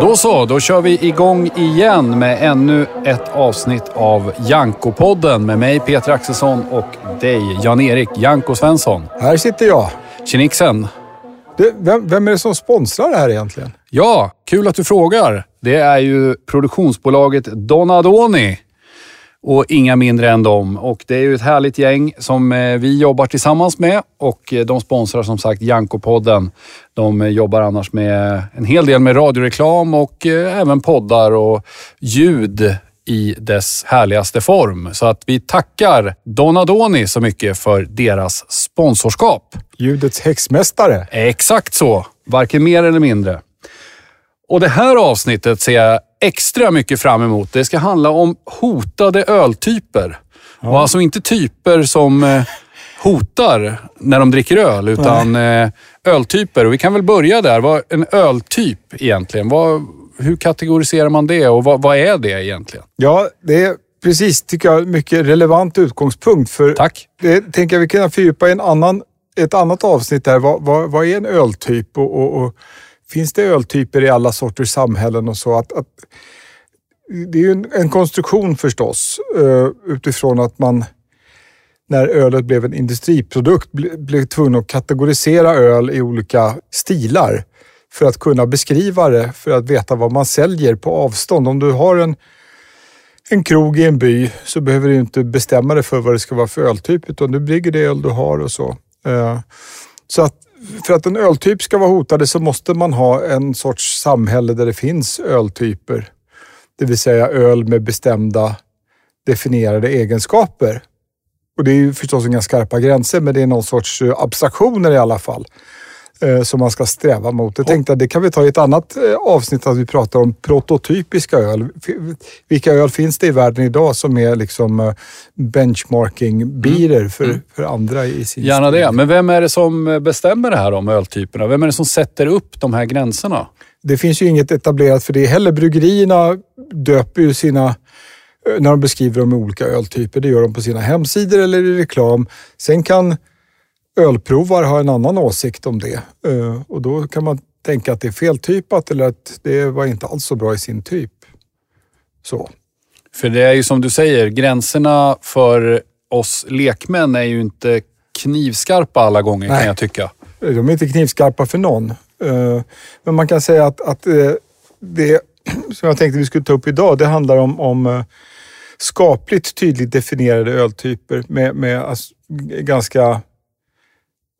Då så, då kör vi igång igen med ännu ett avsnitt av Janko-podden med mig Peter Axelsson och dig Jan-Erik Janko Svensson. Här sitter jag. Tjenixen! Vem, vem är det som sponsrar det här egentligen? Ja, kul att du frågar. Det är ju produktionsbolaget Donadoni och inga mindre än dem. Och det är ju ett härligt gäng som eh, vi jobbar tillsammans med och eh, de sponsrar som sagt Janko-podden. De eh, jobbar annars med en hel del med radioreklam och även poddar och ljud i dess härligaste form. Så att vi tackar Donadoni så mycket för deras sponsorskap. Ljudets häxmästare. Exakt så. Varken mer eller mindre. Och det här avsnittet ser jag extra mycket fram emot. Det ska handla om hotade öltyper. Ja. Och alltså inte typer som eh, hotar när de dricker öl, utan Nej. Eh, öltyper. Och vi kan väl börja där. Vad en öltyp egentligen? Vad, hur kategoriserar man det och vad, vad, är det egentligen? Ja, det är precis, tycker jag, mycket relevant utgångspunkt. För Tack. Det tänker jag vi kan fördjupa i en annan, ett annat avsnitt där. Vad, vad, vad är en öltyp? och, och, och finns det öltyper i alla sorters samhällen och så. Att, att det är ju en, en, konstruktion förstås eh, utifrån att man när ölet blev en industriprodukt blev tvungen att kategorisera öl i olika stilar för att kunna beskriva det, för att veta vad man säljer på avstånd. Om du har en, en krog i en by så behöver du inte bestämma dig för vad det ska vara för öltyp, utan du brygger det öl du har och så. Eh, så att för att en öltyp ska vara hotad så måste man ha en sorts samhälle där det finns öltyper. Det vill säga öl med bestämda definierade egenskaper. Och det är ju förstås inga skarpa gränser, men det är någon sorts eh, abstraktioner i alla fall. Eh, som man ska sträva mot. Jag tänkte att det kan vi ta i ett annat eh, avsnitt att vi pratar om prototypiska öl. Vilka öl finns det i världen idag som är liksom eh, benchmarking-birer mm. för, mm. för andra i sin Gärna stil. det. Men vem är det som bestämmer det här om öltyperna? Vem är det som sätter upp de här gränserna? Det finns ju inget etablerat för det heller. Bryggerierna döper ju sina när de beskriver med olika öltyper. Det gör de på sina hemsidor eller i reklam. Sen kan ölprovare har en annan åsikt om det eh, och då kan man tänka att det är feltypat eller att det var inte alls så bra i sin typ. Så. För det är ju som du säger, gränserna för oss lekmän är ju inte knivskarpa alla gånger Nej. kan jag tycka. De är inte knivskarpa för någon. Eh, men man kan säga att, att eh, det som jag tänkte vi skulle ta upp idag, det handlar om, om skapligt tydligt definierade öltyper med, med alltså, ganska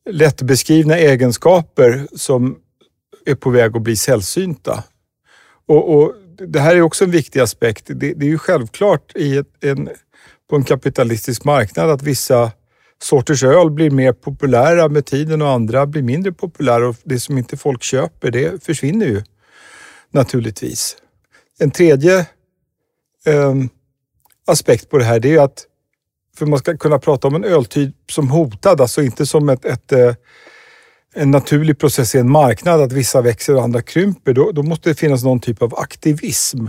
lättbeskrivna egenskaper som är på väg att bli sällsynta. Och, och det här är också en viktig aspekt. Det, det är ju självklart i ett, en, på en kapitalistisk marknad att vissa sorters öl blir mer populära med tiden och andra blir mindre populära och det som inte folk köper, det försvinner ju naturligtvis. En tredje eh, aspekt på det här, det är att för man ska kunna prata om en öltyp som hotad, alltså inte som ett, ett eh, en naturlig process i en marknad, att vissa växer och andra krymper, då, då måste det finnas någon typ av aktivism.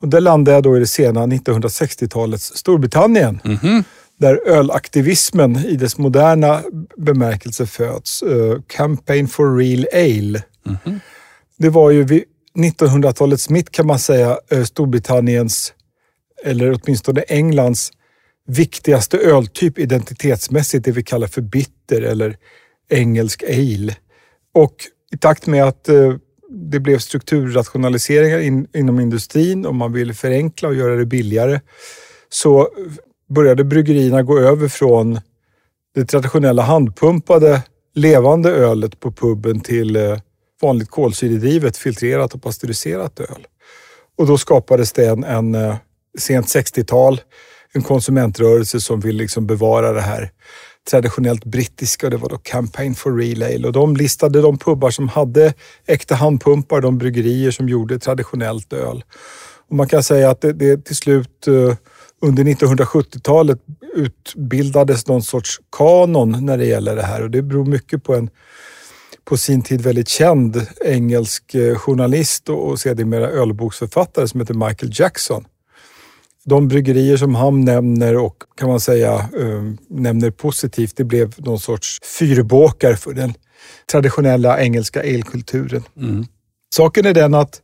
Och där landar jag då i det sena 1960-talets Storbritannien. Mm -hmm. Där ölaktivismen i dess moderna bemärkelse föds. Uh, Campaign for Real Ale. Mm -hmm. Det var ju vid 1900-talets mitt kan man säga Storbritanniens, eller åtminstone Englands, viktigaste öltyp identitetsmässigt, det vi kallar för bitter eller engelsk ale. Och i takt med att eh, det blev strukturrationaliseringar in, inom industrin och man ville förenkla och göra det billigare så började bryggerierna gå över från det traditionella handpumpade levande ölet på puben till eh, vanligt kolsyredrivet, filtrerat och pasteuriserat öl. Och då skapades det en, en eh, sent 60-tal en konsumentrörelse som vill liksom bevara det här traditionellt brittiska. Det var då Campaign for Real Ale och de listade de pubbar som hade äkta handpumpar, de bryggerier som gjorde traditionellt öl. Och man kan säga att det, det till slut eh, under 1970-talet utbildades någon sorts kanon när det gäller det här och det beror mycket på en på sin tid väldigt känd engelsk eh, journalist och sedermera ölboksförfattare som heter Michael Jackson de bryggerier som han nämner och kan man säga eh, nämner positivt, det blev någon sorts fyrbåkar för den traditionella engelska elkulturen. Mm. Saken är den att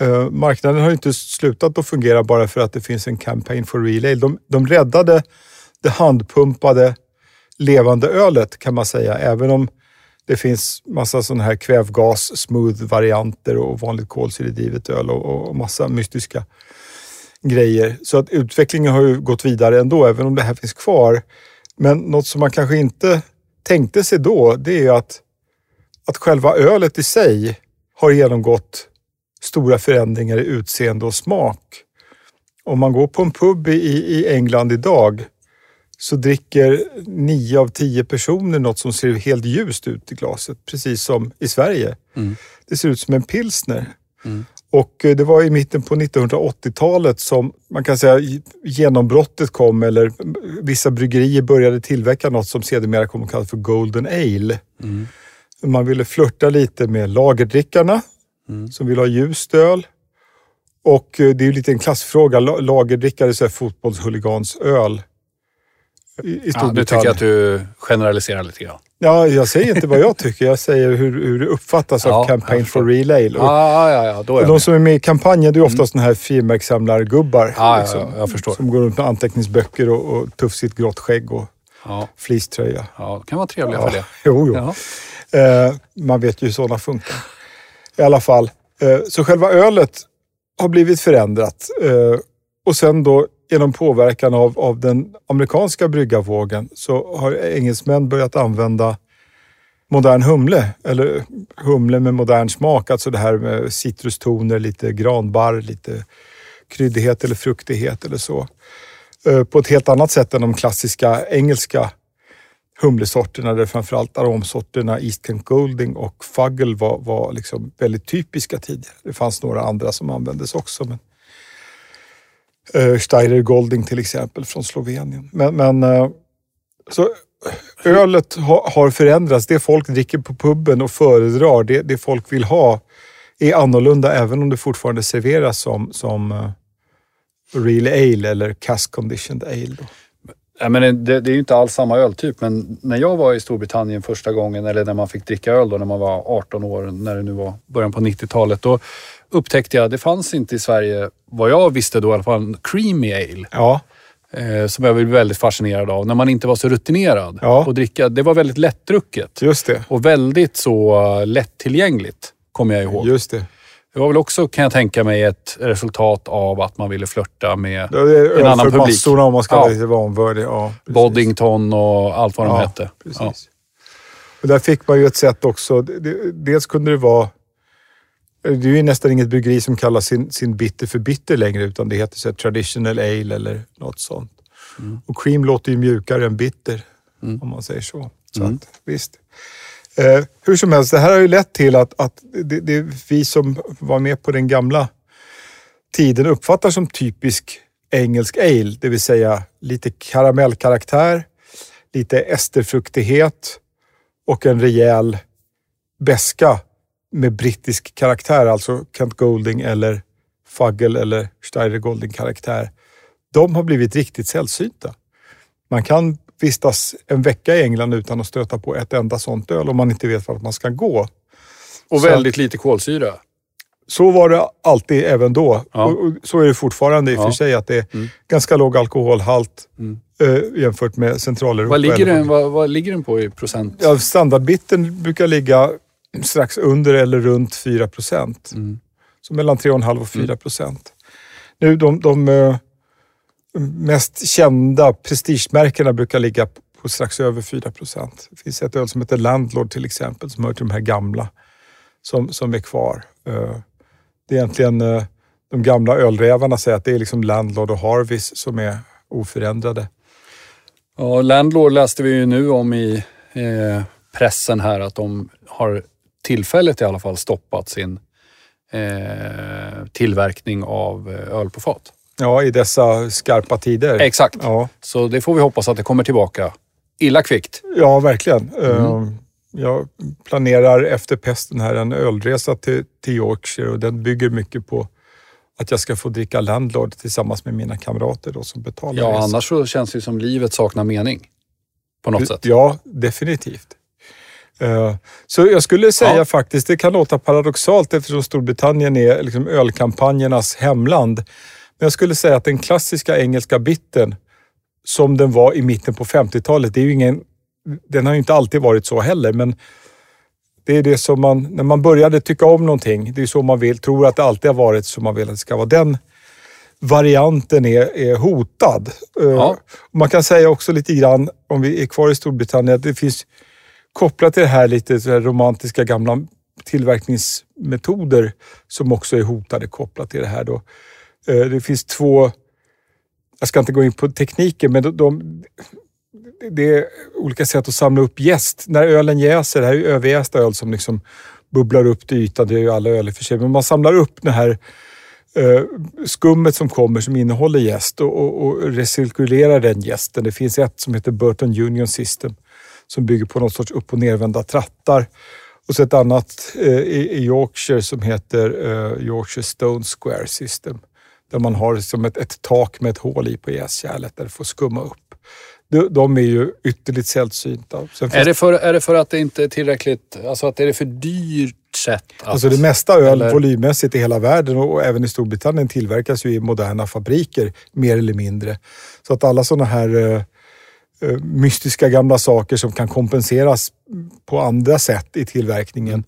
eh, marknaden har inte slutat att fungera bara för att det finns en campaign for real ale. De, de räddade det handpumpade levande ölet kan man säga, även om det finns massa sådana här kvävgas, smooth varianter och vanligt kolsyredrivet öl och, och massa mystiska grejer. Så att utvecklingen har ju gått vidare ändå, även om det här finns kvar. Men något som man kanske inte tänkte sig då, det är att, att själva ölet i sig har genomgått stora förändringar i utseende och smak. Om man går på en pub i, i England idag så dricker nio av tio personer något som ser helt ljust ut i glaset, precis som i Sverige. Mm. Det ser ut som en pilsner. Mm. Och eh, det var i mitten på 1980-talet som man kan säga genombrottet kom eller vissa bryggerier började tillverka något som sedermera kom att kallas för Golden Ale. Mm. Man ville flörta lite med lagerdrickarna Mm. som vill ha ljust öl. Och eh, det är ju lite en klassfråga. La- Lagerdrickare är fotbollshuligansöl. I, i Ja, nu Storbritannien. tycker jag att du generaliserar lite grann. Ja, jag säger inte vad jag tycker. Jag säger hur, hur det uppfattas Ja, av Campaign for Real Ale. Och, Ja, ja, ja, då är och de som är med i kampanjen, det är ofta såna här frimärkssamlargubbar. Mm. Ja, liksom, ja, jag förstår. Som går runt med anteckningsböcker och, och tufsigt grått skägg och Ja, fleecetröja. ja, det kan vara trevliga för det. jo, jo. Eh, man vet ju hur sådana funkar. I alla fall. Eh, så själva ölet har blivit förändrat. Eh, och sen då genom påverkan av, av den amerikanska bryggarvågen så har engelsmän börjat använda modern humle, eller humle med modern smak. Alltså det här med citrustoner, lite granbarr, lite kryddighet eller fruktighet eller så. Eh, på ett helt annat sätt än de klassiska engelska humlesorterna där framförallt aromsorterna East Kent Golding och Fuggle var, var liksom väldigt typiska tidigare. Det fanns några andra som användes också. Men, uh, Steirer Golding till exempel från Slovenien. Men, men eh, så ölet ha, har förändrats. Det folk dricker på puben och föredrar, det, det folk vill ha, är annorlunda även om det fortfarande serveras som, som eh, real ale eller cask conditioned ale. Då. Ja, men det, det är ju inte alls samma öltyp, men när jag var i Storbritannien första gången, eller när man fick dricka öl då när man var 18 år, när det nu var början på 90-talet, då upptäckte jag, det fanns inte i Sverige, vad jag visste då i alla fall, en creamy ale. Ja, Eh, som jag blev väldigt fascinerad av, när man inte var så rutinerad. Ja. Och dricka, det var väldigt lättdrucket just det. och väldigt så uh, lättillgängligt, kommer jag ihåg. Just det. Det var väl också, kan jag tänka mig, ett resultat av att man ville flörta med Det är En annan publik. massorna om man ska Ja. vara lite vanvördig. Ja, precis. Boddington och allt vad de Ja, hette. Precis. Ja. Och där fick man ju ett sätt också. Dels kunde det vara... Det är ju nästan inget bryggeri som kallar sin, sin bitter för bitter längre utan det heter så traditional ale eller något sånt. Och cream låter ju mjukare än bitter om man säger så. så Mm. att, visst. Eh, hur som helst, det här har ju lett till att, att det, det vi som var med på den gamla tiden uppfattar som typisk engelsk ale, det vill säga lite karamellkaraktär, lite esterfruktighet och en rejäl beska med brittisk karaktär, alltså Kent Golding eller Fuggle eller Steirer Golding karaktär. De har blivit riktigt sällsynta. Man kan vistas en vecka i England utan att stöta på ett enda sånt öl om man inte vet vart man ska gå. Och Så- väldigt lite kolsyra. Så var det alltid även då. Ja. Och, så är det fortfarande i och Ja. för sig att det är Mm. ganska låg alkoholhalt Mm. eh, jämfört med Centraleuropa. Vad ligger, den, vad, vad ligger den på i procent? Ja, standardbitten brukar ligga strax under eller runt 4 procent. Mm. Så mellan 3,5 och 4 procent. Nu de, de eh, mest kända prestigemärkena brukar ligga på strax över 4 procent. Det finns ett öl som heter Landlord till exempel som hör till de här gamla som, som är kvar. Eh, Det är egentligen eh, de gamla ölrävarna säger att det är liksom Landlord och Harvis som är oförändrade. Ja, Landlord läste vi ju nu om i eh, pressen här att de har tillfälligt i alla fall stoppat sin eh, tillverkning av eh, öl på fat. Ja, i dessa skarpa tider. Exakt. Ja. Så det får vi hoppas att det kommer tillbaka illa kvickt. Ja, verkligen. Eh, Jag planerar efter pesten här en ölresa till, till Yorkshire och den bygger mycket på att jag ska få dricka Landlord tillsammans med mina kamrater då som betalar Ja, resan. annars så känns det som livet saknar mening. På något sätt. Ja, definitivt. Eh, Så jag skulle säga Ja. faktiskt, det kan låta paradoxalt eftersom Storbritannien är liksom ölkampanjernas hemland. Men jag skulle säga att den klassiska engelska bitten, som den var i mitten på 50-talet, det är ju ingen, den har ju inte alltid varit så heller, men det är det som man, när man började tycka om någonting, det är så man vill, tror att det alltid har varit så man vill att det ska vara. Den varianten är, är hotad. Eh, Ja. Man kan säga också lite grann, om vi är kvar i Storbritannien, att det finns kopplat till det här lite så här romantiska gamla tillverkningsmetoder som också är hotade kopplat till det här. Då. Eh, det finns två, jag ska inte gå in på tekniken, men de, de, det är olika sätt att samla upp jäst. När ölen jäser, det här är ju öl som liksom bubblar upp till ytan, det är ju alla öl i och för sig, men man samlar upp det här eh, skummet som kommer som innehåller jäst och, och, och recirkulerar den jästen. Det finns ett som heter Burton Union System som bygger på någon sorts upp och nervända trattar. Och så ett annat eh, i, i Yorkshire som heter eh, Yorkshire Stone Square System. Där man har som ett, ett tak med ett hål i på jäskärlet där det får skumma upp. De, de är ju ytterligt sällsynta. Sen Är finns det, för, är det för att det inte är tillräckligt, alltså att det är för dyrt sätt att... Alltså det mesta öl eller- volymmässigt i hela världen och även i Storbritannien tillverkas ju i moderna fabriker mer eller mindre. Så att alla sådana här eh, Eh, mystiska gamla saker som kan kompenseras på andra sätt i tillverkningen.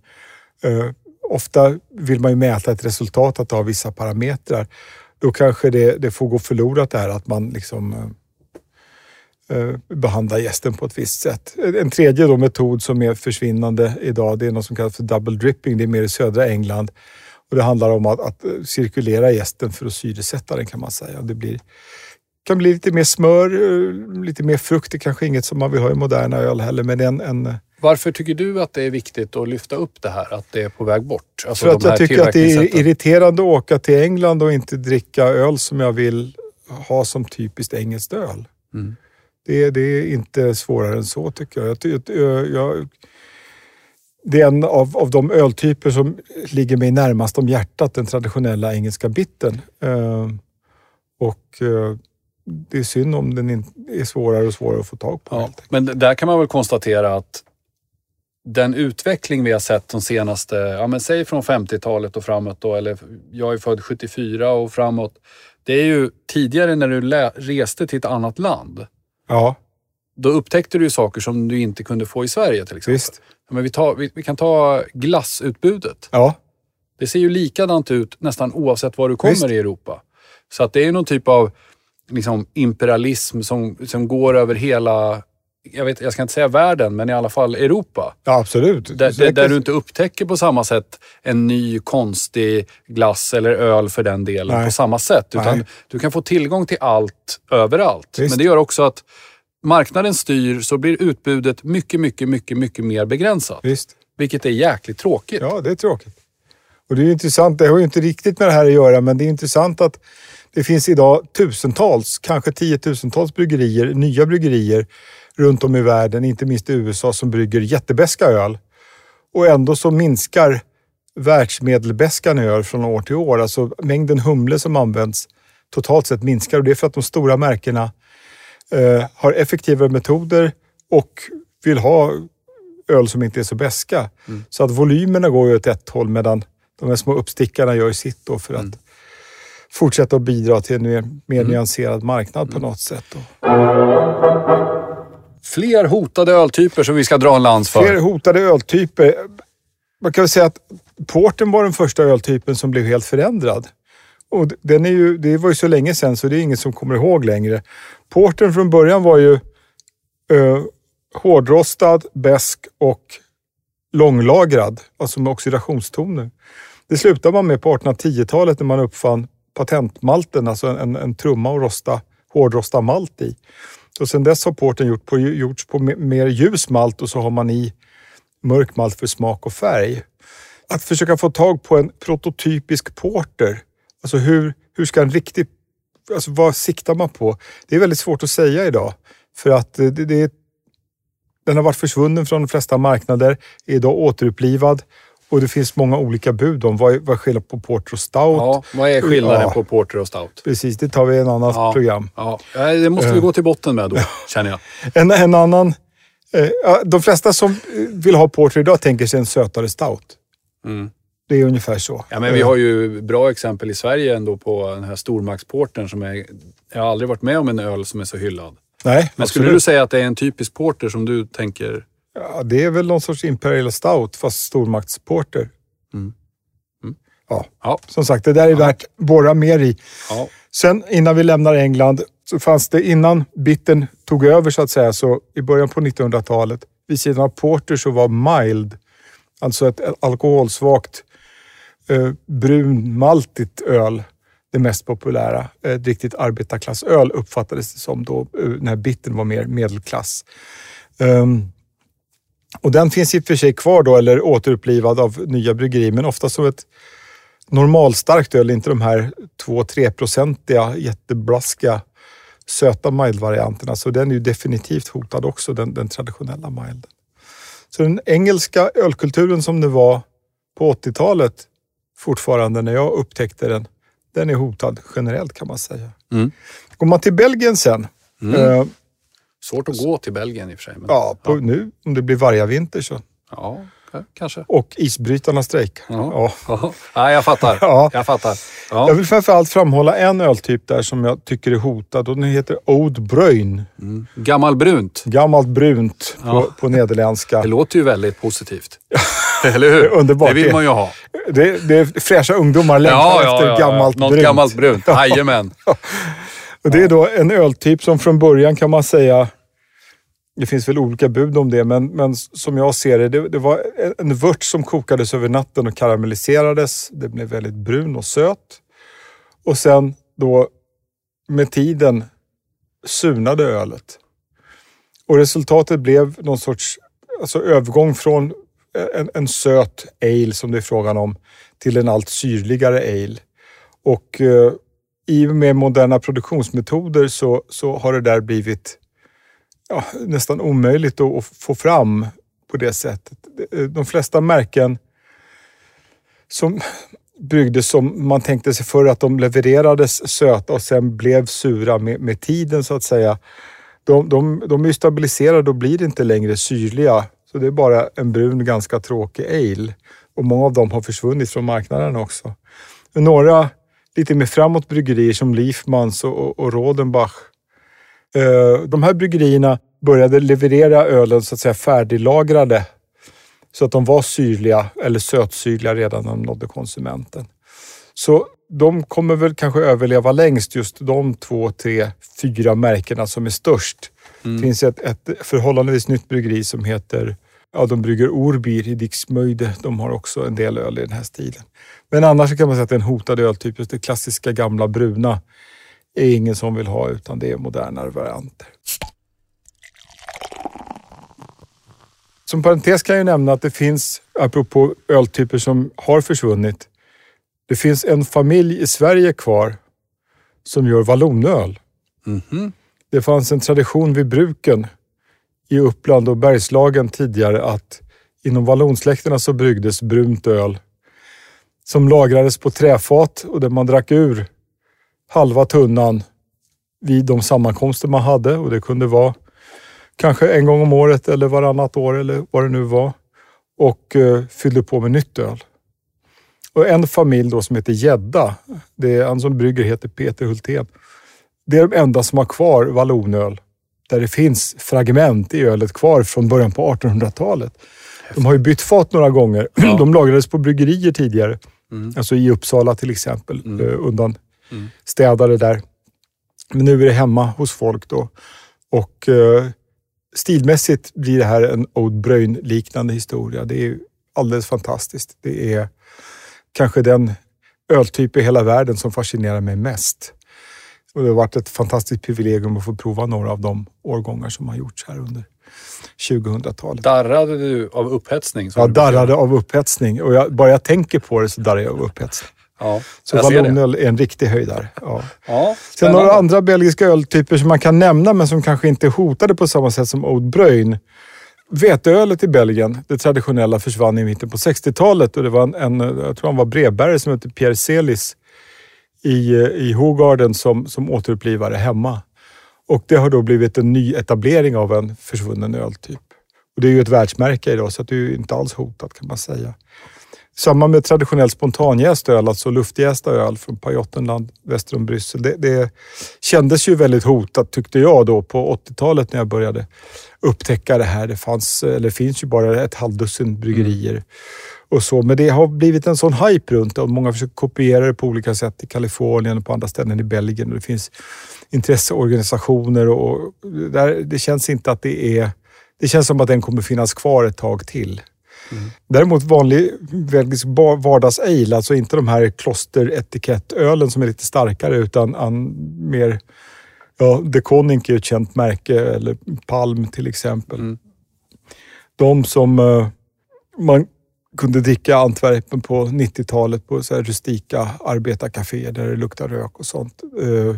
Eh, ofta vill man ju mäta ett resultat att ha vissa parametrar. Då kanske det, det får gå förlorat det här att man liksom eh, behandla gästen på ett visst sätt. En tredje då metod som är försvinnande idag, det är något som kallas för double dripping. Det är mer i södra England. Och det handlar om att, att cirkulera gästen för att syresätta den kan man säga. Det blir, kan bli lite mer smör, eh, lite mer frukt. Det kanske inget som man vill ha i moderna öl heller, men en, en Varför tycker du att det är viktigt att lyfta upp det här? Att det är på väg bort? Alltså för att jag tycker att det är irriterande att åka till England och inte dricka öl som jag vill ha som typiskt engelskt öl. Mm. Det, det är inte svårare än så tycker jag. jag, jag, jag det är en av, av de öltyper som ligger mig närmast om hjärtat, den traditionella engelska bitten. Eh, och eh, det är synd om den är svårare och svårare att få tag på. Ja, men där kan man väl konstatera att den utveckling vi har sett de senaste, ja men säg från 50-talet och framåt då, eller jag är född 74 och framåt. Det är ju tidigare när du reste till ett annat land. Ja, Då upptäckte du ju saker som du inte kunde få i Sverige till exempel. visst. Ja, Men vi, tar, vi, vi kan ta glassutbudet. Ja, Det ser ju likadant ut nästan oavsett var du kommer Visst. i Europa. Så att det är någon typ av liksom, imperialism som, som går över hela, jag, vet, jag ska inte säga världen, men i alla fall Europa. ja absolut. Där, där, där du inte upptäcker på samma sätt en ny konstig glass eller öl för den delen Nej. på samma sätt. Utan Nej. du kan få tillgång till allt överallt. Visst. Men det gör också att marknaden styr så blir utbudet mycket, mycket, mycket, mycket mer begränsat. Visst. Vilket är jäkligt tråkigt. Ja, det är tråkigt. Och det är intressant, det har ju inte riktigt med det här att göra, men det är intressant att det finns idag tusentals, kanske tiotusentals bryggerier, nya bryggerier runt om i världen, inte minst i USA, som brygger jättebäska öl. Och ändå så minskar världsmedelbäskan öl från år till år. Alltså mängden humle som används totalt sett minskar och det är för att de stora märkena eh, har effektivare metoder och vill ha öl som inte är så beska. Så att volymerna går ju åt ett håll medan de här små uppstickarna gör sitt då för att fortsätta att bidra till en mer, mer nyanserad marknad på något sätt. Då. Fler hotade öltyper som vi ska dra en lans för. Fler hotade öltyper. Man kan väl säga att porten var den första öltypen som blev helt förändrad. Och den är ju, det var ju så länge sedan så det är ingen som kommer ihåg längre. Porten från början var ju eh, hårdrostad, besk och långlagrad, alltså med oxidationstoner. Det slutade man med på 1810-talet när man uppfann patentmalten, alltså en, en trumma att rosta, hårdrosta malt i. Och sen dess har porten gjort på, gjorts på mer ljus malt och så har man i mörk malt för smak och färg. Att försöka få tag på en prototypisk porter, alltså hur, hur ska en riktig, alltså vad siktar man på? Det är väldigt svårt att säga idag för att eh, det, det den har varit försvunnen från de flesta marknader, är idag återupplivad och det finns många olika bud om vad, vad skillnaden på porter och stout. Ja, vad är skillnaden Ja. på porter och stout? Precis, det tar vi i en annat Ja. program. Ja, det måste vi gå till botten med då, känner jag. En, en annan... Eh, de flesta som eh, vill ha porter idag tänker sig en sötare stout. Mm. Det är ungefär så. Ja, men vi har ju bra exempel i Sverige ändå på den här stormaktsportern som är... Jag har aldrig varit med om en öl som är så hyllad. Nej, Men skulle absolut. du säga att det är en typisk porter som du tänker... Ja, det är väl någon sorts Imperial Stout, fast stormaktsporter. Mm. Mm. Ja, Ja. som sagt, det där är värt att borra mer i. Ja. Sen innan vi lämnar England så fanns det, innan bitten tog över så att säga, så i början på 1900-talet, vid sidan av porter så var mild, alltså ett alkoholsvagt eh, brunmaltigt öl, det mest populära. Ett riktigt arbetarklassöl uppfattades det som då, eh, när bitten var mer medelklass. Ehm, och den finns i och för sig kvar då, eller återupplivad av nya bryggerier, men ofta som ett normalstarkt öl, inte de här 2-3-procentiga jätteblaskiga söta mild-varianterna. Så den är ju definitivt hotad också, den, den traditionella milden. Så den engelska ölkulturen som det var på 80-talet, fortfarande när jag upptäckte den, den är hotad generellt kan man säga. Mm. Går man till Belgien sen, eh, Svårt att gå till Belgien i och för sig. Men, ja, på, nu om det blir vargavinter så, ja, ka- kanske. och isbrytarna strejkar. Ja. Ja. Ja. ja, jag fattar. Ja. Jag fattar. Jag Ja. vill framförallt framhålla en öltyp där som jag tycker är hotad och den heter Oud Brøyn. Mm. Gammalbrunt. Gammalt brunt på, Ja. på nederländska. Det låter ju väldigt positivt. Eller hur? Det underbart. Det vill man ju ha. Det, det är fräscha ungdomar längtar efter gammalt Något brunt. gammalt brunt. Jajamän. Och det är då en öltyp som från början kan man säga, det finns väl olika bud om det, men, men som jag ser det, det, det var en vört som kokades över natten och karamelliserades. Det blev väldigt brun och söt. Och sen då med tiden surnade ölet. Och resultatet blev någon sorts alltså övergång från en, en söt ale som det är frågan om till en allt syrligare ale. Och eh, i och med moderna produktionsmetoder så, så har det där blivit ja, nästan omöjligt att, att få fram på det sättet. De flesta märken som byggdes som man tänkte sig för att de levererades söta och sen blev sura med, med tiden så att säga. De, de, de är ju stabiliserade och blir inte längre syrliga. Så det är bara en brun, ganska tråkig ale. Och många av dem har försvunnit från marknaden också. Några lite mer framåt bryggerier som Liefmans och, och, och Rodenbach. Eh, de här bryggerierna började leverera ölen så att säga färdiglagrade så att de var syrliga eller sötsyrliga redan när de nådde konsumenten. Så de kommer väl kanske överleva längst, just de två, tre, fyra märkena som är störst. Det finns ett, ett förhållandevis nytt bryggeri som heter, ja de brygger Orbir i Dixmöjde. De har också en del öl i den här stilen. Men annars kan man säga att det är en hotad öltyp. Just det klassiska gamla bruna är ingen som vill ha utan det är modernare varianter. Som parentes kan jag nämna att det finns, apropå öltyper som har försvunnit, det finns en familj i Sverige kvar som gör vallonöl. Mhm. Det fanns en tradition vid bruken i Uppland och Bergslagen tidigare att inom vallonsläkterna så bryggdes brunt öl som lagrades på träfat och där man drack ur halva tunnan vid de sammankomster man hade och det kunde vara kanske en gång om året eller varannat år eller vad det nu var och eh, fyllde på med nytt öl. Och en familj då som heter Gädda, det är han som brygger heter Peter Hultén. Det är de enda som har kvar vallonöl där det finns fragment i ölet kvar från början på 1800-talet. De har ju bytt fat några gånger. Ja. De lagrades på bryggerier tidigare. Mm. Alltså i Uppsala till exempel, Mm. eh, undan Mm. städade där. Men nu är det hemma hos folk då. Och eh, stilmässigt blir det här en Old Brøyn-liknande historia. Det är alldeles fantastiskt. Det är kanske den öltyp i hela världen som fascinerar mig mest. Och det har varit ett fantastiskt privilegium att få prova några av de årgångar som har gjorts här under 2000-talet. Darrade du av upphetsning? Jag darrade av upphetsning och jag, bara jag tänker på det så darrar jag av upphetsning. Ja, Så vallonöl är en riktig höjdare. Ja. Ja, Sen några andra belgiska öltyper som man kan nämna men som kanske inte är hotade på samma sätt som Oud Brøyn. veteölet i Belgien, det traditionella, försvann i mitten på 60-talet och det var en, en jag tror han var brevbärare som hette Pierre Celis i, eh, i Hogarden som, som återupplivare hemma. Och det har då blivit en ny etablering av en försvunnen öltyp. Och det är ju ett världsmärke idag så det är ju inte alls hotat kan man säga. Samma med traditionell spontanjäst öl, alltså luftjästa öl från Pajottenland väster om Bryssel. Det, det kändes ju väldigt hotat tyckte jag då på 80-talet när jag började upptäcka det här. Det fanns, eller finns ju bara ett halvdussin bryggerier. Mm. Och så, men det har blivit en sån hype runt det och många försöker kopiera det på olika sätt i Kalifornien och på andra ställen i Belgien. Och det finns intresseorganisationer och där, det känns inte att det är... Det känns som att den kommer finnas kvar ett tag till. Mm. Däremot vanlig belgisk vardagsale, alltså inte de här klosteretikettölen som är lite starkare utan an, mer Ja, De Koninck är ett känt märke, eller Palm till exempel. Mm. De som uh, man kunde dricka Antwerpen på 90-talet på så rustika arbetarkaféer där det luktar rök och sånt. Uh,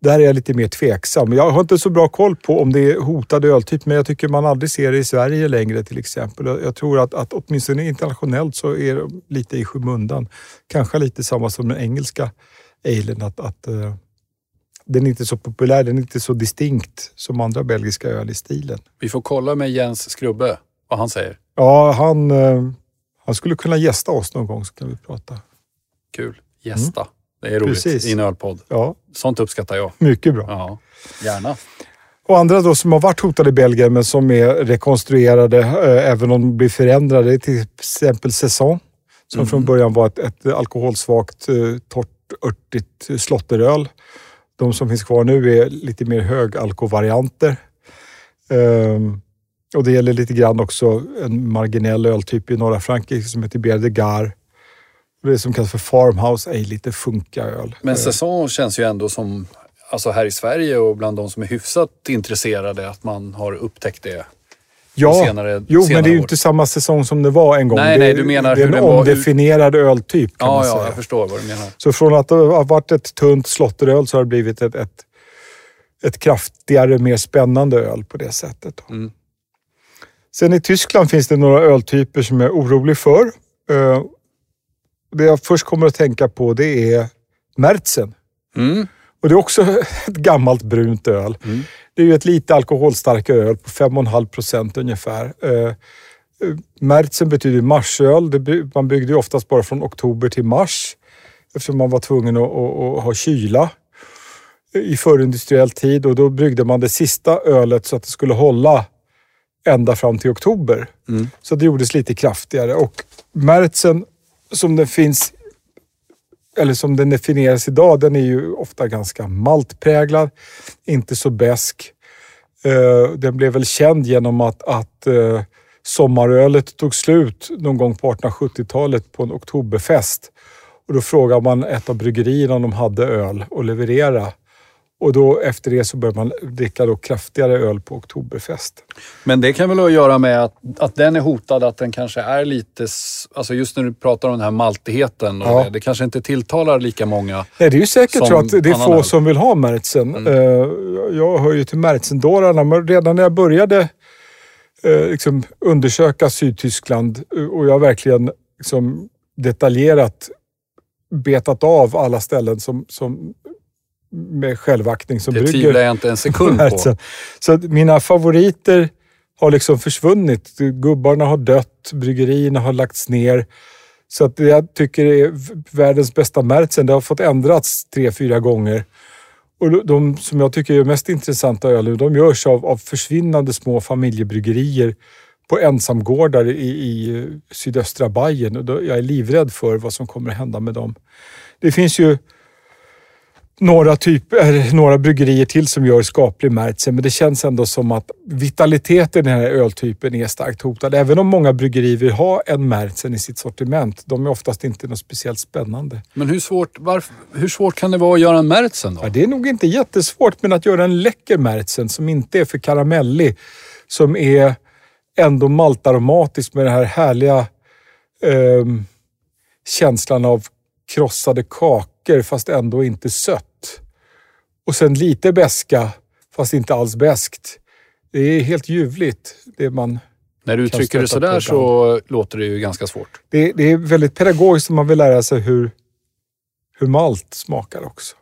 där är jag lite mer tveksam. Jag har inte så bra koll på om det är hotad öltyp, men jag tycker man aldrig ser det i Sverige längre till exempel. Jag tror att, att åtminstone internationellt så är det lite i skymundan. Kanske lite samma som den engelska alen, att, att uh, den är inte så populär, den är inte så distinkt som andra belgiska öl i stilen. Vi får kolla med Jens Skrubbe vad han säger. Ja, han, uh, han skulle kunna gästa oss någon gång så kan vi prata. Kul. Gästa. Mm. Det är roligt Precis. i en ölpodd. Ja. Sånt uppskattar jag. Mycket bra. Ja, gärna. Och andra då som har varit hotade i Belgien men som är rekonstruerade, äh, även om de blir förändrade, till exempel Saison. Som mm. från början var ett, ett alkoholsvagt, äh, torrt, örtigt slotteröl. De som finns kvar nu är lite mer högalkovarianter. Ähm, och det gäller lite grann också en marginell öltyp i norra Frankrike som heter Bière de Gare det som kallas för farmhouse är lite funka-öl. Men säsong känns ju ändå som, alltså här i Sverige och bland de som är hyfsat intresserade, att man har upptäckt det Ja, senare, jo, senare men det är ju inte samma säsong som det var en gång. Nej, det, nej, du menar det är en omdefinierad hur... öltyp kan ja, man säga. Ja, jag förstår vad du menar. Så från att det har varit ett tunt slotteröl så har det blivit ett, ett, ett kraftigare, mer spännande öl på det sättet. Mm. Sen i Tyskland finns det några öltyper som jag är orolig för. Uh, det jag först kommer att tänka på det är Märzen. Mm. Och det är också ett gammalt brunt öl. Mm. Det är ju ett lite alkoholstarkare öl på 5,5 procent ungefär. Uh, Märzen betyder marsöl. Man byggde ju oftast bara från oktober till mars eftersom man var tvungen att, att, att ha kyla i förindustriell tid och då bryggde man det sista ölet så att det skulle hålla ända fram till oktober. Mm. Så det gjordes lite kraftigare och Märzen som den finns, eller som den definieras idag, den är ju ofta ganska maltpräglad, inte så besk. Eh, den blev väl känd genom att, att eh, sommarölet tog slut någon gång på 1870-talet på en oktoberfest. Och då frågade man ett av bryggerierna om de hade öl att leverera. Och då efter det så börjar man dricka då kraftigare öl på Oktoberfest. Men det kan väl ha att göra med att, att den är hotad, att den kanske är lite... Alltså just när du pratar om den här maltigheten. Och ja. det, det, kanske inte tilltalar lika många Nej, det är ju säkert så att det är få öl. som vill ha Märzen. Mm. Eh, jag hör ju till Märzen-dårarna, men redan när jag började eh, liksom undersöka Sydtyskland eh, och jag verkligen liksom detaljerat betat av alla ställen som, som med självaktning som det brygger. Det tvivlar jag inte en sekund på. så, mina favoriter har liksom försvunnit. Gubbarna har dött, bryggerierna har lagts ner. Så att det jag tycker är världens bästa Märzen, det har fått ändrats tre, fyra gånger. Och de som jag tycker är mest intressanta öl de görs av, av försvinnande små familjebryggerier på ensamgårdar i, i sydöstra Bayern. Och jag är livrädd för vad som kommer att hända med dem. Det finns ju några, typer, några bryggerier till som gör skaplig märtsen, men det känns ändå som att vitaliteten i den här öltypen är starkt hotad. Även om många bryggerier vill ha en märtsen i sitt sortiment. De är oftast inte något speciellt spännande. Men hur svårt, varför, hur svårt kan det vara att göra en märtsen då? Ja, det är nog inte jättesvårt, men att göra en läcker märtsen som inte är för karamellig, som är ändå maltaromatisk med den här härliga eh, känslan av krossade kakor fast ändå inte sött. Och sen lite beska fast inte alls beskt. Det är helt ljuvligt det man När du uttrycker det sådär så låter det ju ganska svårt. Det, det är väldigt pedagogiskt om man vill lära sig hur, hur malt smakar också.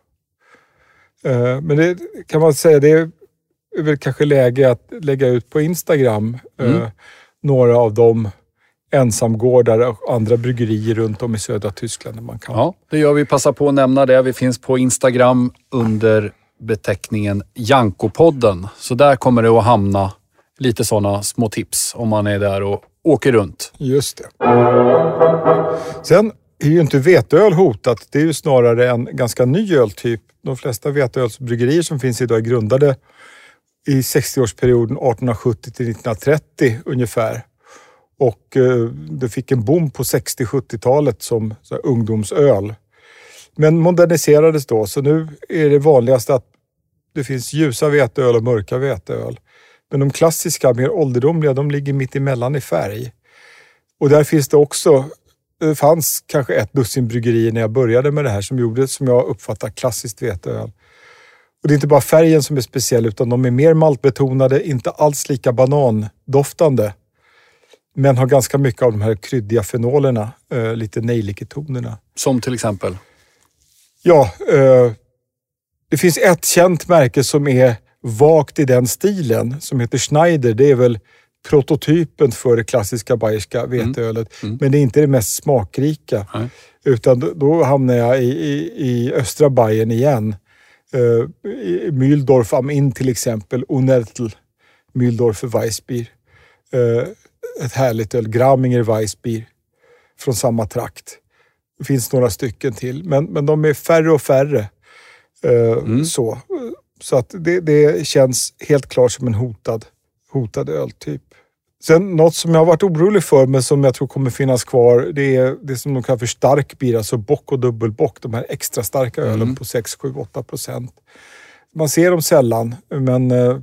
Eh, Men det kan man säga, det är väl kanske läge att lägga ut på Instagram eh, Mm. några av de ensamgårdar och andra bryggerier runt om i södra Tyskland där man kan. Ja, det gör vi. Passa på att nämna det. Vi finns på Instagram under beteckningen Jankopodden. Så där kommer det att hamna lite sådana små tips om man är där och åker runt. Just det. Sen är ju inte veteöl hotat. Det är ju snarare en ganska ny öltyp. De flesta veteölsbryggerier som finns idag är grundade i 60-årsperioden 1870 till 1930 ungefär. Och eh, det fick en boom på 60-70-talet som så här, ungdomsöl. Men moderniserades då, så nu är det vanligast att det finns ljusa veteöl och mörka veteöl. Men de klassiska, mer ålderdomliga, de ligger mitt emellan i färg. Och där finns det också, det fanns kanske ett dussin bryggerier när jag började med det här som gjorde, som jag uppfattar, klassiskt veteöl. Och det är inte bara färgen som är speciell utan de är mer maltbetonade, inte alls lika banandoftande. Men har ganska mycket av de här kryddiga fenolerna, eh, lite nejliketonerna. Som till exempel. Ja, eh, det finns ett känt märke som är vagt i den stilen som heter Schneider. Det är väl prototypen för det klassiska bayerska veteölet. Mm. Men det är inte det mest smakrika. Nej. Utan då, hamnar jag i, i, i östra Bayern igen. Uh, i Mühldorf am Inn till exempel, Unertl, Mühldorfer Weissbier. Eh, ett härligt öl, Gramminger Weissbier från samma trakt. Det finns några stycken till, men, men de är färre och färre. Eh, Så, så att det, det känns helt klart som en hotad, hotad öltyp. Sen något som jag har varit orolig för, men som jag tror kommer finnas kvar, det är det som de kallar för stark bier, alltså bock och dubbelbock. De här extra starka ölen på 6, 7, 8 procent. Man ser dem sällan, men eh,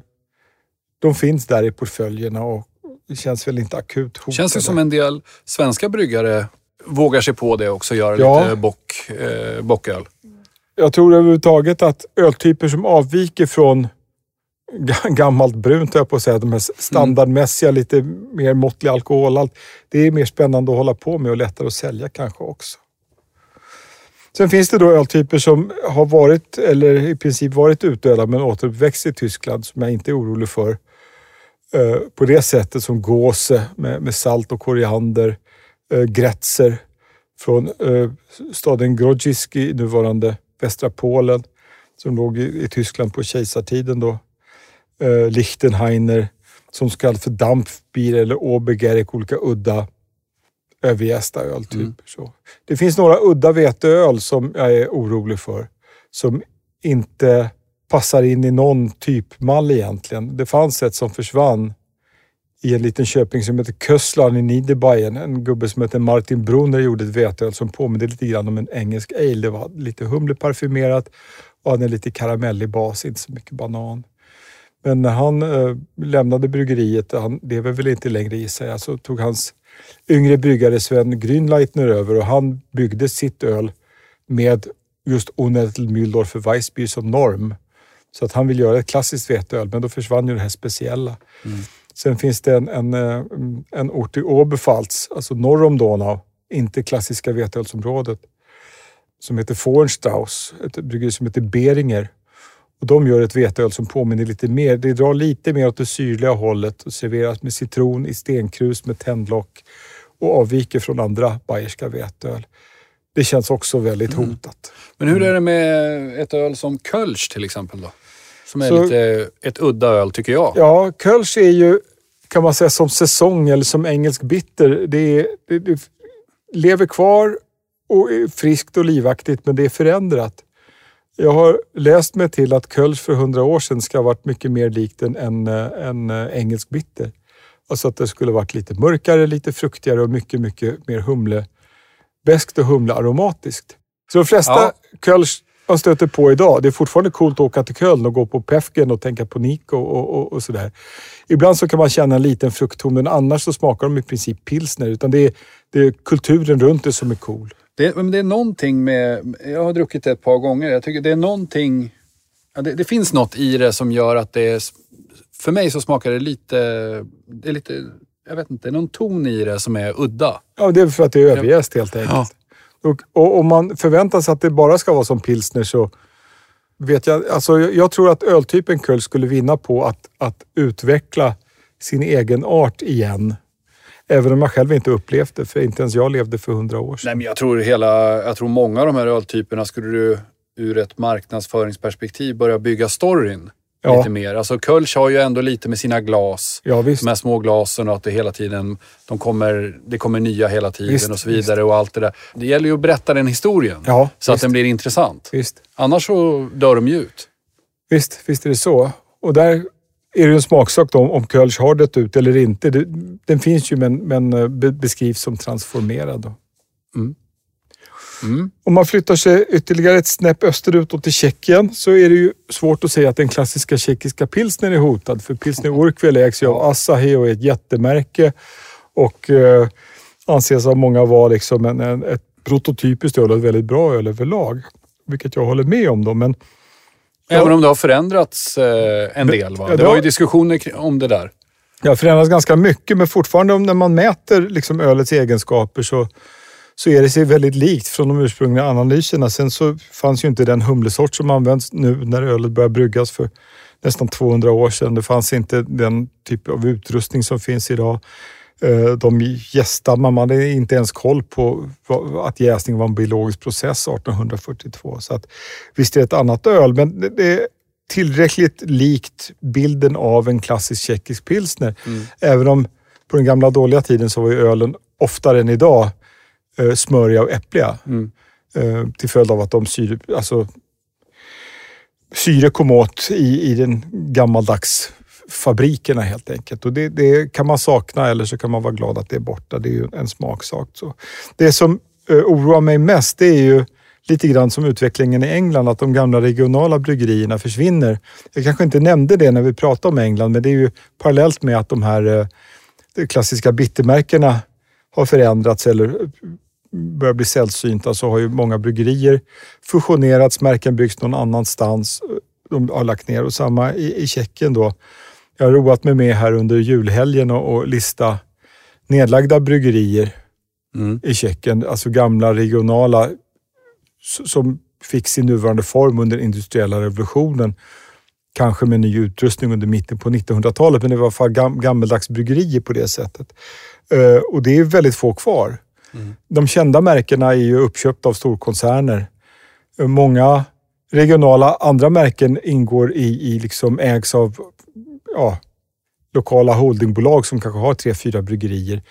de finns där i portföljerna och känns väl inte akut hotade. Känns det som en del svenska bryggare vågar sig på det också, göra Ja. lite bock, eh, bocköl. Jag tror överhuvudtaget att öltyper som avviker från ga- gammalt brunt, jag på att säga, de här standardmässiga, lite mer måttlig alkoholhalt. Det är mer spännande att hålla på med och lättare att sälja kanske också. Sen finns det då öltyper som har varit, eller i princip varit utdöda men återuppväxt i Tyskland som jag inte är orolig för. Eh, på det sättet som gåse med, med salt och koriander, eh, grätzer från eh, staden Grodzisk i nuvarande västra Polen som låg i, i Tyskland på kejsartiden då. Eh, Lichtenheiner som så kallad för Dampfbier eller Obergerek, olika udda överjästa öltyper. Så. Det finns några udda veteöl som jag är orolig för. Som inte passar in i någon typmall egentligen. Det fanns ett som försvann i en liten köping som heter Kösslan i Niederbayern. En gubbe som heter Martin Brunner gjorde ett veteöl som påminde lite grann om en engelsk ale. Det var lite humleparfymerat och hade en lite karamellig bas, inte så mycket banan. Men när han eh, lämnade bryggeriet, han lever väl inte längre i sig, så tog hans yngre bryggare Sven Grünleitner över och han byggde sitt öl med just Unertl Mühldorfer Weissbier som norm. Så att han vill göra ett klassiskt veteöl, men då försvann ju det här speciella. Sen finns det en, en, eh, en ort i Oberpfalz, alltså norr om Donau, inte klassiska veteölsområdet, som heter Fornstrauss, ett bryggeri som heter Beringer. Och de gör ett veteöl som påminner lite mer. Det drar lite mer åt det syrliga hållet och serveras med citron i stenkrus med tändlock och avviker från andra bayerska veteöl. Det känns också väldigt hotat. Men hur är det med ett öl som Kölsch till exempel då? Som är Så- lite ett udda öl tycker jag. Ja, Kölsch är ju, kan man säga, som säsong eller som engelsk bitter. Det, är, det, det lever kvar och är friskt och livaktigt, men det är förändrat. Jag har läst mig till att Kölsch för hundra år sedan ska ha varit mycket mer likt en, en, en eh, engelsk bitter. Alltså att det skulle varit lite mörkare, lite fruktigare och mycket, mycket mer humle, beskt och humlearomatiskt. Så de flesta Ja. Kölsch man stöter på idag, det är fortfarande coolt att åka till Köln och gå på Pefgen och tänka på Nico och, och, och sådär. Ibland så kan man känna en liten fruktton, men annars så smakar de i princip pilsner. Utan det är, det är kulturen runt det som är cool. Det, men det är någonting med... Jag har druckit det ett par gånger. Jag tycker det är någonting... Ja, det, det finns något i det som gör att det är... För mig så smakar det lite... Det är lite jag vet inte, någon ton i det som är udda. Ja, det är för att det är överjäst helt enkelt. Och, och om man förväntar sig att det bara ska vara som pilsner så vet jag, alltså jag, jag tror att öltypen Kölsch skulle vinna på att, att utveckla sin egen art igen. Även om jag själv inte upplevt det, för inte ens jag levde för hundra år sedan. Nej, men jag tror, hela, jag tror många av de här öltyperna skulle du ur ett marknadsföringsperspektiv börja bygga storyn Ja. lite mer. Alltså Kölsch har ju ändå lite med sina glas. Ja, visst. De här små glasen och att det hela tiden de kommer, det kommer nya hela tiden Visst, och så vidare och allt det där. Det gäller ju att berätta den historien Ja, så att visst. den blir intressant. Visst. Annars så dör de ju ut. Visst, visst är det så. Och där är det en smaksak då, om Kölsch har dött ut eller inte. Den finns ju men, men eh, be, beskrivs som transformerad. Då. Mm. Om man flyttar sig ytterligare ett snäpp österut och till Tjeckien så är det ju svårt att säga att den klassiska tjeckiska pilsner är hotad. För pilsner Urquell ägs ju av Asahi och är ett jättemärke och eh, anses av många vara liksom en, en, ett prototypiskt öl och ett väldigt bra öl överlag. Vilket jag håller med om då. Men Även om det har förändrats eh, en del. Va? det var ju diskussioner om det där. Det har förändrats ganska mycket, men fortfarande när man mäter liksom ölets egenskaper så, så är det sig väldigt likt från de ursprungliga analyserna. Sen så fanns ju inte den humlesort som används nu när ölet började bryggas för nästan 200 år sedan. Det fanns inte den typ av utrustning som finns idag. Eh, De gäststammar, man hade inte ens koll på att jäsning var en biologisk process 1842. Så att, visst är det ett annat öl, men det- är tillräckligt likt bilden av en klassisk tjeckisk pilsner. Även om på den gamla dåliga tiden så var ju ölen oftare än idag eh, smöriga och äppliga. Mm. Eh, till följd av att de syre, alltså, syre kom åt i, i den gammaldags fabrikerna helt enkelt. Och det, det kan man sakna eller så kan man vara glad att det är borta. Det är ju en smaksak. Så. Det som eh, oroar mig mest det är ju lite grann som utvecklingen i England, att de gamla regionala bryggerierna försvinner. Jag kanske inte nämnde det när vi pratade om England, men det är ju parallellt med att de här eh, de klassiska bittermärkena har förändrats eller eh, börjar bli sällsynta så har ju många bryggerier fusionerats, märken byggs någon annanstans. De har lagt ner och samma i, i Tjeckien då. Jag har roat mig med här under julhelgen och, och lista nedlagda bryggerier Mm. i Tjeckien, alltså gamla regionala som fick sin nuvarande form under industriella revolutionen. Kanske med ny utrustning under mitten på 1900-talet, men det var i alla fall gam, gammeldags bryggerier på det sättet. Eh, och det är väldigt få kvar. De kända märkena är ju uppköpta av storkoncerner. Många regionala andra märken ingår i, i liksom ägs av ja, lokala holdingbolag som kanske har tre, fyra bryggerier.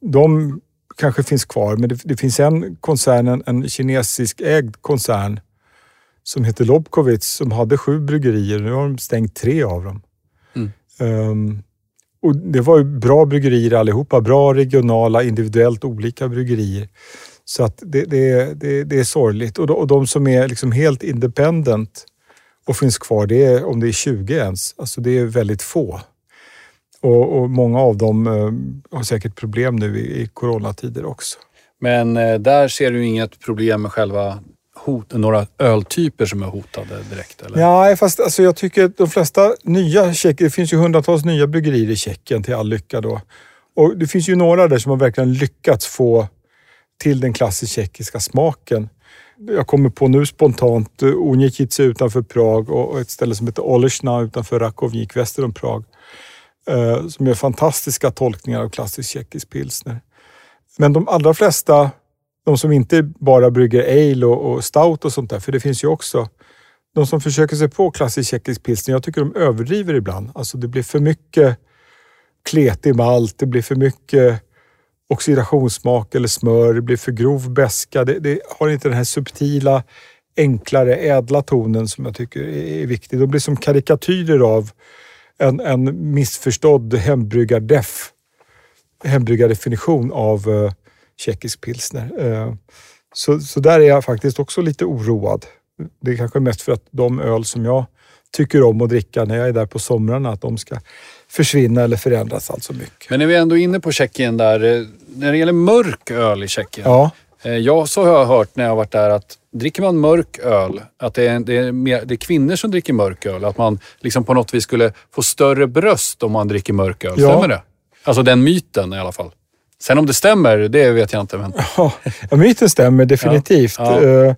De kanske finns kvar, men det, det finns en koncern, en, en kinesisk ägd koncern som heter Lobkowitz som hade sju bryggerier. Nu har de stängt tre av dem. Mm. Ehm, och det var ju bra bryggerier allihopa. Bra regionala, individuellt olika bryggerier. Så att det, det, det, det är sorgligt. Och de, och de som är liksom helt independent och finns kvar, det är om det är 20 ens. Alltså det är väldigt få. Och, och många av dem eh, har säkert problem nu i, i coronatider också. Men eh, där ser du inget problem med själva hot, några öltyper som är hotade direkt? Eller? Ja, fast alltså, jag tycker att de flesta nya tjecker, det finns ju hundratals nya bryggerier i Tjeckien till all lycka då. Och det finns ju några där som har verkligen lyckats få till den klassiskt tjeckiska smaken. Jag kommer på nu spontant eh, utanför Prag och ett ställe som heter Olesna utanför Rakovnik väster om Prag. Eh, som gör fantastiska tolkningar av klassisk tjeckisk pilsner. Men de allra flesta, de som inte bara brygger ale och, och stout och sånt där, för det finns ju också de som försöker sig på klassisk tjeckisk pilsner, jag tycker de överdriver ibland. Alltså det blir för mycket kletig malt, det blir för mycket oxidationssmak eller smör, det blir för grov beska. Det, det har inte den här subtila, enklare, ädla tonen som jag tycker är, är viktig. De blir som karikatyrer av en, en missförstådd hembryggardeff, hembryggardefinition av uh, tjeckisk pilsner. Eh, så, så där är jag faktiskt också lite oroad. Det är kanske mest för att de öl som jag tycker om att dricka när jag är där på somrarna, att de ska försvinna eller förändras allt så mycket. Men är vi ändå inne på Tjeckien där. eh, När det gäller mörk öl i Tjeckien. Ja, Eh, Jag så har jag hört när jag har varit där att dricker man mörk öl, att det är, det är, mer, det är kvinnor som dricker mörk öl. Att man liksom på något vis skulle få större bröst om man dricker mörk öl. Ja. Stämmer det? Alltså den myten i alla fall. Sen om det stämmer, det vet jag inte. Men... Ja, myten stämmer definitivt. Ja. Eh,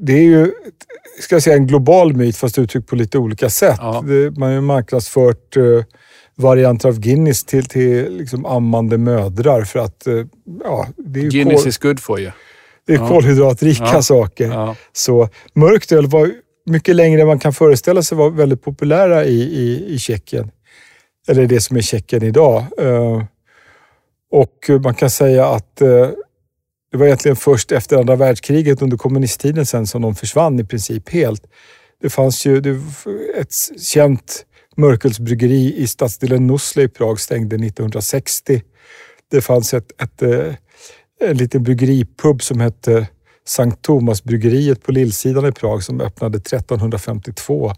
Det, är ju ska jag säga, en global myt fast uttryckt på lite olika sätt. Ja. Man har ju marknadsfört eh, varianter av Guinness till, till liksom ammande mödrar för att eh, ja, det är ju Guinness kol, is good for you. det är Ja. kolhydratrika Ja. saker. Ja. Så mörkt öl var mycket längre än man kan föreställa sig var väldigt populära i, i, i Tjeckien. Eller det som är Tjeckien idag. Och eh, man kan säga att eh, det var egentligen först efter andra världskriget under kommunisttiden sen som de försvann i princip helt. Det fanns ju det, ett känt Mörkelsbryggeri i stadsdelen Nusle i Prag stängde 1960. Det fanns ett, ett, eh, en liten bryggeripub som hette Sankt Thomas-bryggeriet på Lillsidan i Prag som öppnade 1352.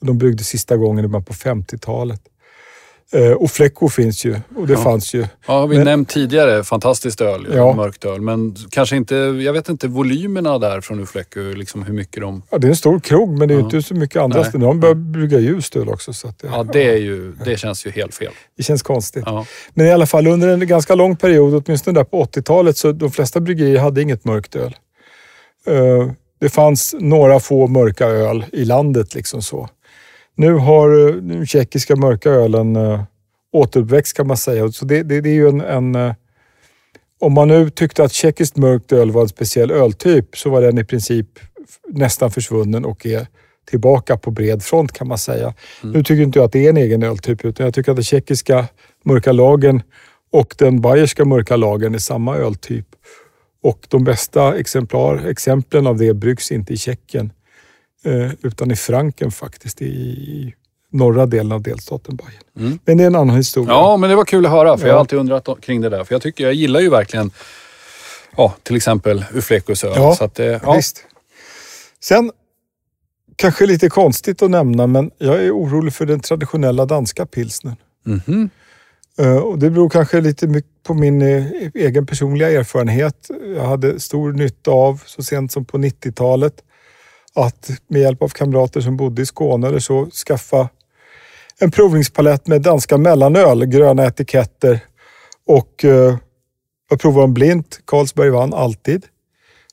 De bryggde sista gången i början på 50-talet. Eh, och Flecko finns ju och det Ja. fanns ju. Ja, vi Men- nämnt tidigare. Fantastiskt öl, Ja. mörkt öl. Men kanske inte, jag vet inte volymerna där från Ufleku, liksom hur mycket de... Ja, det är en stor krog men det är Ja. inte så mycket andra ställen. De börjar brygga ljust öl också. Så att det, Ja, det, är ju, det känns ju helt fel. det känns konstigt. Men i alla fall under en ganska lång period, åtminstone där på 80-talet, så de flesta bryggerier hade inget mörkt öl. Eh, Det fanns några få mörka öl i landet. liksom så. Nu har eh, den tjeckiska mörka ölen eh, återuppväxt kan man säga. Så det, det, det är ju en, en eh, om man nu tyckte att tjeckiskt mörkt öl var en speciell öltyp så var den i princip nästan försvunnen och är tillbaka på bred front kan man säga. Nu tycker inte jag att det är en egen öltyp utan jag tycker att den tjeckiska mörka lagen och den bayerska mörka lagen är samma öltyp. Och de bästa exemplar, exemplen av det bryggs inte i Tjeckien eh, utan i Franken faktiskt, i, norra delen av delstaten Bayern. Mm. Men det är en annan historia. ja, men det var kul att höra. För jag Ja. har alltid undrat kring det där. För jag tycker, jag gillar ju verkligen, ja, till exempel Uflekus öl. Ja, Så att, det- ja. Visst. Sen, kanske lite konstigt att nämna, men jag är orolig för den traditionella danska pilsnern. Eh, Och det beror kanske lite mycket på min eh, egen personliga erfarenhet. Jag hade stor nytta av, så sent som på 90-talet, att med hjälp av kamrater som bodde i Skåne eller så, skaffa en provningspalett med danska mellanöl, gröna etiketter och eh, jag provade dem blint. Carlsberg vann alltid.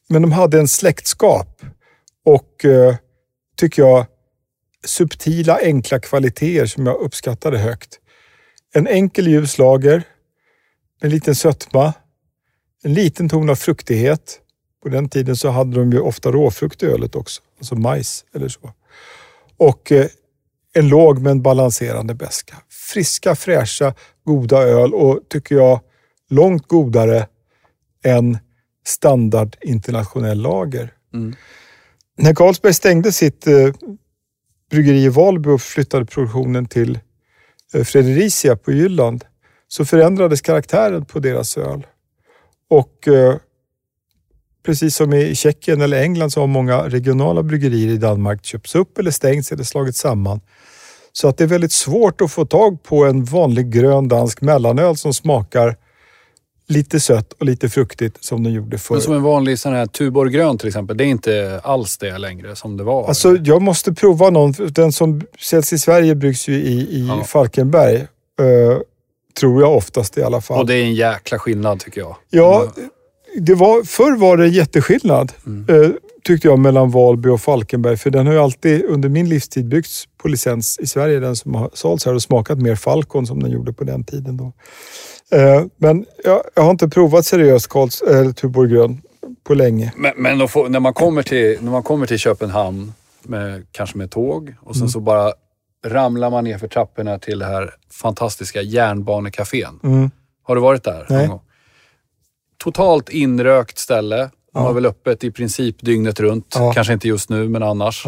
Men de hade en släktskap och, eh, tycker jag, subtila, enkla kvaliteter som jag uppskattade högt. En enkel ljus lager, en liten sötma, en liten ton av fruktighet. På den tiden så hade de ju ofta råfrukt i ölet också, alltså majs eller så. Och eh, en låg men balanserande beska. Friska, fräscha, goda öl och tycker jag långt godare än standard internationell lager. Mm. När Carlsberg stängde sitt eh, bryggeri i Valby och flyttade produktionen till eh, Fredericia på Jylland så förändrades karaktären på deras öl. Och eh, precis som i Tjeckien eller England så har många regionala bryggerier i Danmark köpts upp eller stängts eller slagits samman. Så att det är väldigt svårt att få tag på en vanlig grön dansk mellanöl som smakar lite sött och lite fruktigt som den gjorde förr. Men som en vanlig sån här Tuborg grön till exempel, det är inte alls det längre som det var. Alltså, jag måste prova någon. Den som säljs i Sverige bryggs ju i, i Ja. Falkenberg. eh, tror jag oftast i alla fall. Och det är en jäkla skillnad tycker jag. Ja, det var, förr var det jätteskillnad, Mm. eh, tyckte jag, mellan Valby och Falkenberg. För den har ju alltid under min livstid byggts på licens i Sverige. Den som har sålts här och smakat mer Falcon som den gjorde på den tiden. Då. Eh, men jag, jag har inte provat seriöst Karls, eller Tuborg grön på länge. Men, men får, när, man kommer till, när man kommer till Köpenhamn, med, kanske med tåg, och sen Mm. så bara ramlar man ner för trapporna till det här fantastiska järnbanecafén. Mm. Har du varit där? Nej. någon gång? Totalt inrökt ställe. De har väl öppet i princip dygnet runt. Kanske inte just nu, men annars.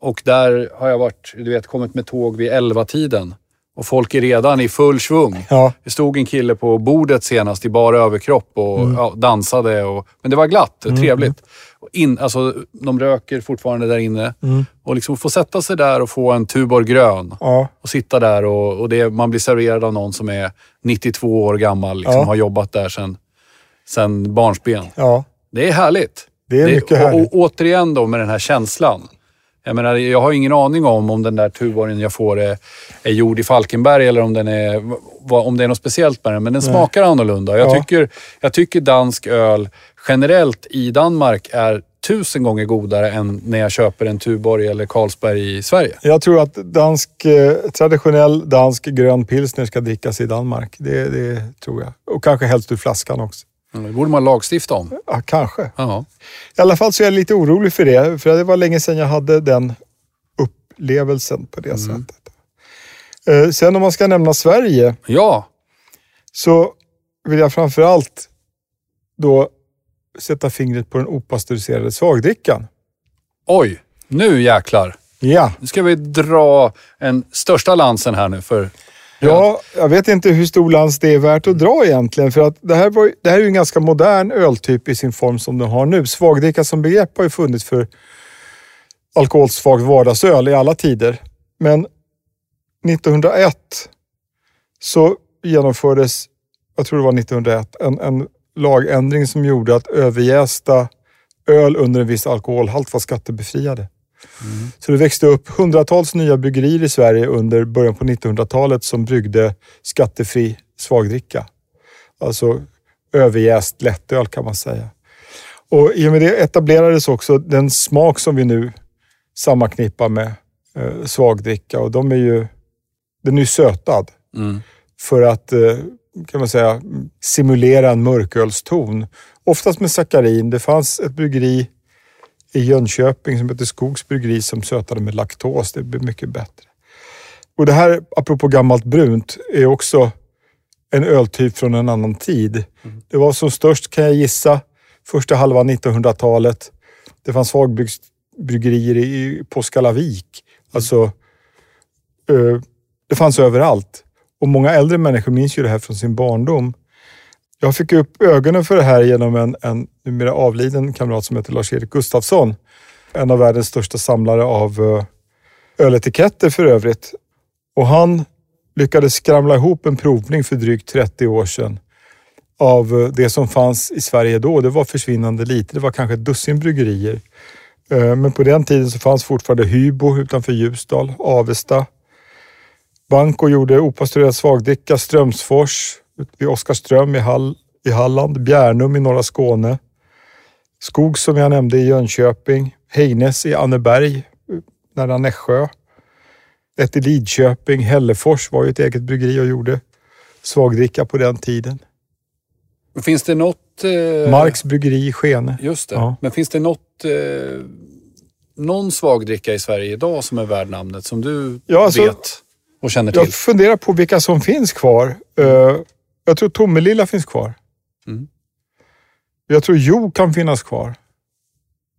Och där har jag varit, du vet, kommit med tåg vid 11-tiden. Och folk är redan i full svung. Ja. Det stod en kille på bordet senast i bara överkropp och Mm. ja, dansade. Och, men det var glatt, trevligt. Och in, alltså, de röker fortfarande där inne. Mm. Och liksom få sätta sig där och få en Tuborg grön. Ja. Och sitta där och, och det, man blir serverad av någon som är 92 år gammal. Liksom. Har jobbat där sedan sen barnsben. ja. Det är härligt. Det är mycket och, härligt. och återigen då med den här känslan. Jag menar, jag har ingen aning om om den där Tuborgen jag får är, är gjord i Falkenberg eller om den är om det är något speciellt med den, men den Nej. smakar annorlunda. Jag, Ja. tycker, jag tycker dansk öl generellt i Danmark är tusen gånger godare än när jag köper en Tuborg eller Carlsberg i Sverige. Jag tror att dansk, eh, traditionell dansk grön pilsner ska drickas i Danmark. Det, det tror jag. Och kanske helst ur flaskan också. Det borde man lagstifta om. Ja, kanske. Ja. I alla fall så är jag lite orolig för det. För det var länge sedan jag hade den upplevelsen på det Mm. sättet. Eh, Sen om man ska nämna Sverige ja, så vill jag framför allt då sätta fingret på den opastöriserade svagdrickan. oj. Nu jäklar. Ja. Nu ska vi dra en största lansen här nu för... Ja, jag vet inte hur stor lans det är värt att dra egentligen. För att det här, var, det här är ju en ganska modern öltyp i sin form som den har nu. Svagdricka som begrepp har ju funnits för alkoholsvagt vardagsöl i alla tider. Men 1901 så genomfördes, jag tror det var 1901, en, en lagändring som gjorde att överjästa öl under en viss alkoholhalt var skattebefriade. Så det växte upp hundratals nya bryggerier i Sverige under början på 1900-talet som bryggde skattefri svagdricka. Alltså överjäst lättöl kan man säga. Och i och med det etablerades också den smak som vi nu sammanknippar med eh, svagdricka och de är ju, den är ju sötad Mm. för att eh, kan man säga, simulera en mörkölston. Oftast med sackarin. Det fanns ett bryggeri i Jönköping som heter Skogs bryggeri som sötade med laktos. Det blev mycket bättre. Och det här, apropå gammalt brunt, är också en öltyp från en annan tid. Det var som störst, kan jag gissa, första halvan 1900-talet. Det fanns svagbryggerier i Påskalavik. Alltså, eh, det fanns överallt. Och många äldre människor minns ju det här från sin barndom. Jag fick upp ögonen för det här genom en, en numera avliden kamrat som heter Lars-Erik Gustafsson. En av världens största samlare av eh, öletiketter för övrigt. Och han lyckades skramla ihop en provning för drygt 30 år sedan av eh, det som fanns i Sverige då. Det var försvinnande lite. Det var kanske ett dussin bryggerier. Eh, men på den tiden så fanns fortfarande Hybo utanför Ljusdal, Avesta, Banco gjorde opastöriserad svagdricka, Strömsfors vid Oskarström i, Hall, i Halland, Bjärnum i norra Skåne, Skog som jag nämnde i Jönköping, Heines i Anneberg nära Nässjö, ett i Lidköping, Hällefors var ju ett eget bryggeri och gjorde svagdricka på den tiden. Finns det något... Eh, Marks bryggeri i Skene. Just det. Ja. Men finns det något... Eh, någon svagdricka i Sverige idag som är värd namnet som du Ja, alltså- vet och känner till? Jag funderar på vilka som finns kvar. Eh, Jag tror Tomelilla finns kvar. Mm. Jag tror Jo kan finnas kvar.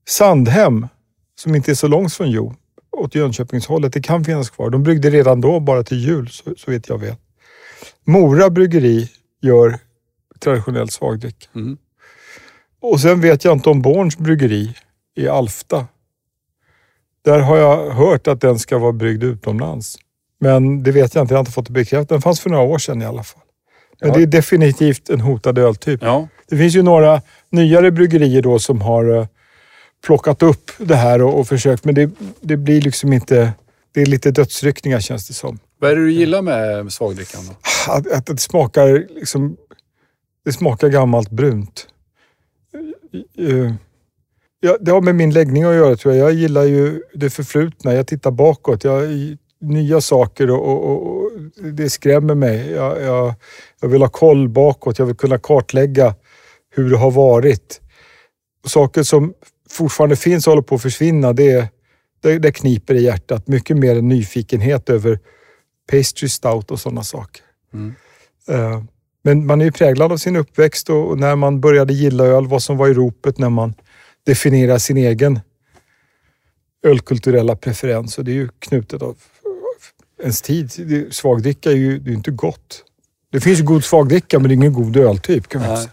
Sandhem, som inte är så långt från Jo, åt Jönköpingshållet, det kan finnas kvar. De bryggde redan då bara till jul, så, så vet jag vet. Mora bryggeri gör traditionell svagdricka. Mm. Och sen vet jag inte om Borns bryggeri i Alfta. Där har jag hört att den ska vara bryggd utomlands. Men det vet jag inte, jag har inte fått det bekräftat. Den fanns för några år sedan i alla fall. Men det är definitivt en hotad öltyp. Ja. Det finns ju några nyare bryggerier då som har eh, plockat upp det här och, och försökt, men det, det blir liksom inte... Det är lite dödsryckningar känns det som. Vad är det du gillar med svagdrickan då? Att, att det smakar liksom... Det smakar gammalt brunt. Eh, Ja, det har med min läggning att göra tror jag. Jag gillar ju det förflutna. Jag tittar bakåt. Jag, nya saker och, och, och det skrämmer mig. Jag, jag, jag vill ha koll bakåt. Jag vill kunna kartlägga hur det har varit. Saker som fortfarande finns och håller på att försvinna, det, det, det kniper i hjärtat. Mycket mer än nyfikenhet över pastry stout och sådana saker. Mm. Eh, Men man är ju präglad av sin uppväxt och och när man började gilla öl, vad som var i ropet när man definierar sin egen ölkulturella preferens. Och det är ju knutet av ens tid. Svagdricka är ju det är inte gott. Det finns ju god svagdricka men det är ingen god öltyp kan man säga.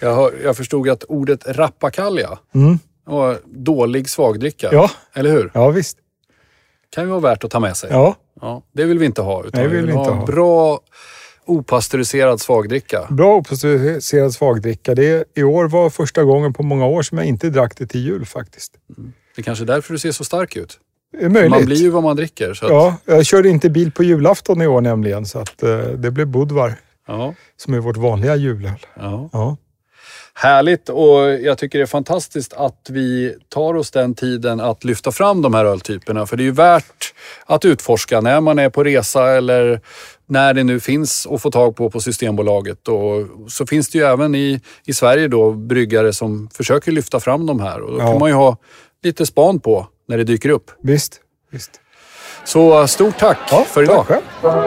Jag, hör, jag förstod att ordet rappakalja Mm. var dålig svagdricka. Ja, Eller hur? ja visst. kan ju vara värt att ta med sig. Ja, Ja, det vill vi inte ha. Utan Nej, vill vi vi inte ha. bra opastöriserad svagdricka. bra opastöriserad svagdricka. Det i år var första gången på många år som jag inte drack det till jul faktiskt. Det är kanske är därför du ser så stark ut. Är möjligt. Man blir ju vad man dricker. Så att, Ja, jag körde inte bil på julafton i år nämligen, så att, eh, det blev Budvar ja, som är vårt vanliga julöl. ja. Ja. Härligt och jag tycker det är fantastiskt att vi tar oss den tiden att lyfta fram de här öltyperna. För det är ju värt att utforska när man är på resa eller när det nu finns att få tag på på Systembolaget. Och så finns det ju även i, i Sverige då bryggare som försöker lyfta fram de här. Och då Ja. kan man ju ha lite span på när det dyker upp. Visst, visst. Så stort tack Ja, för idag. tack själv.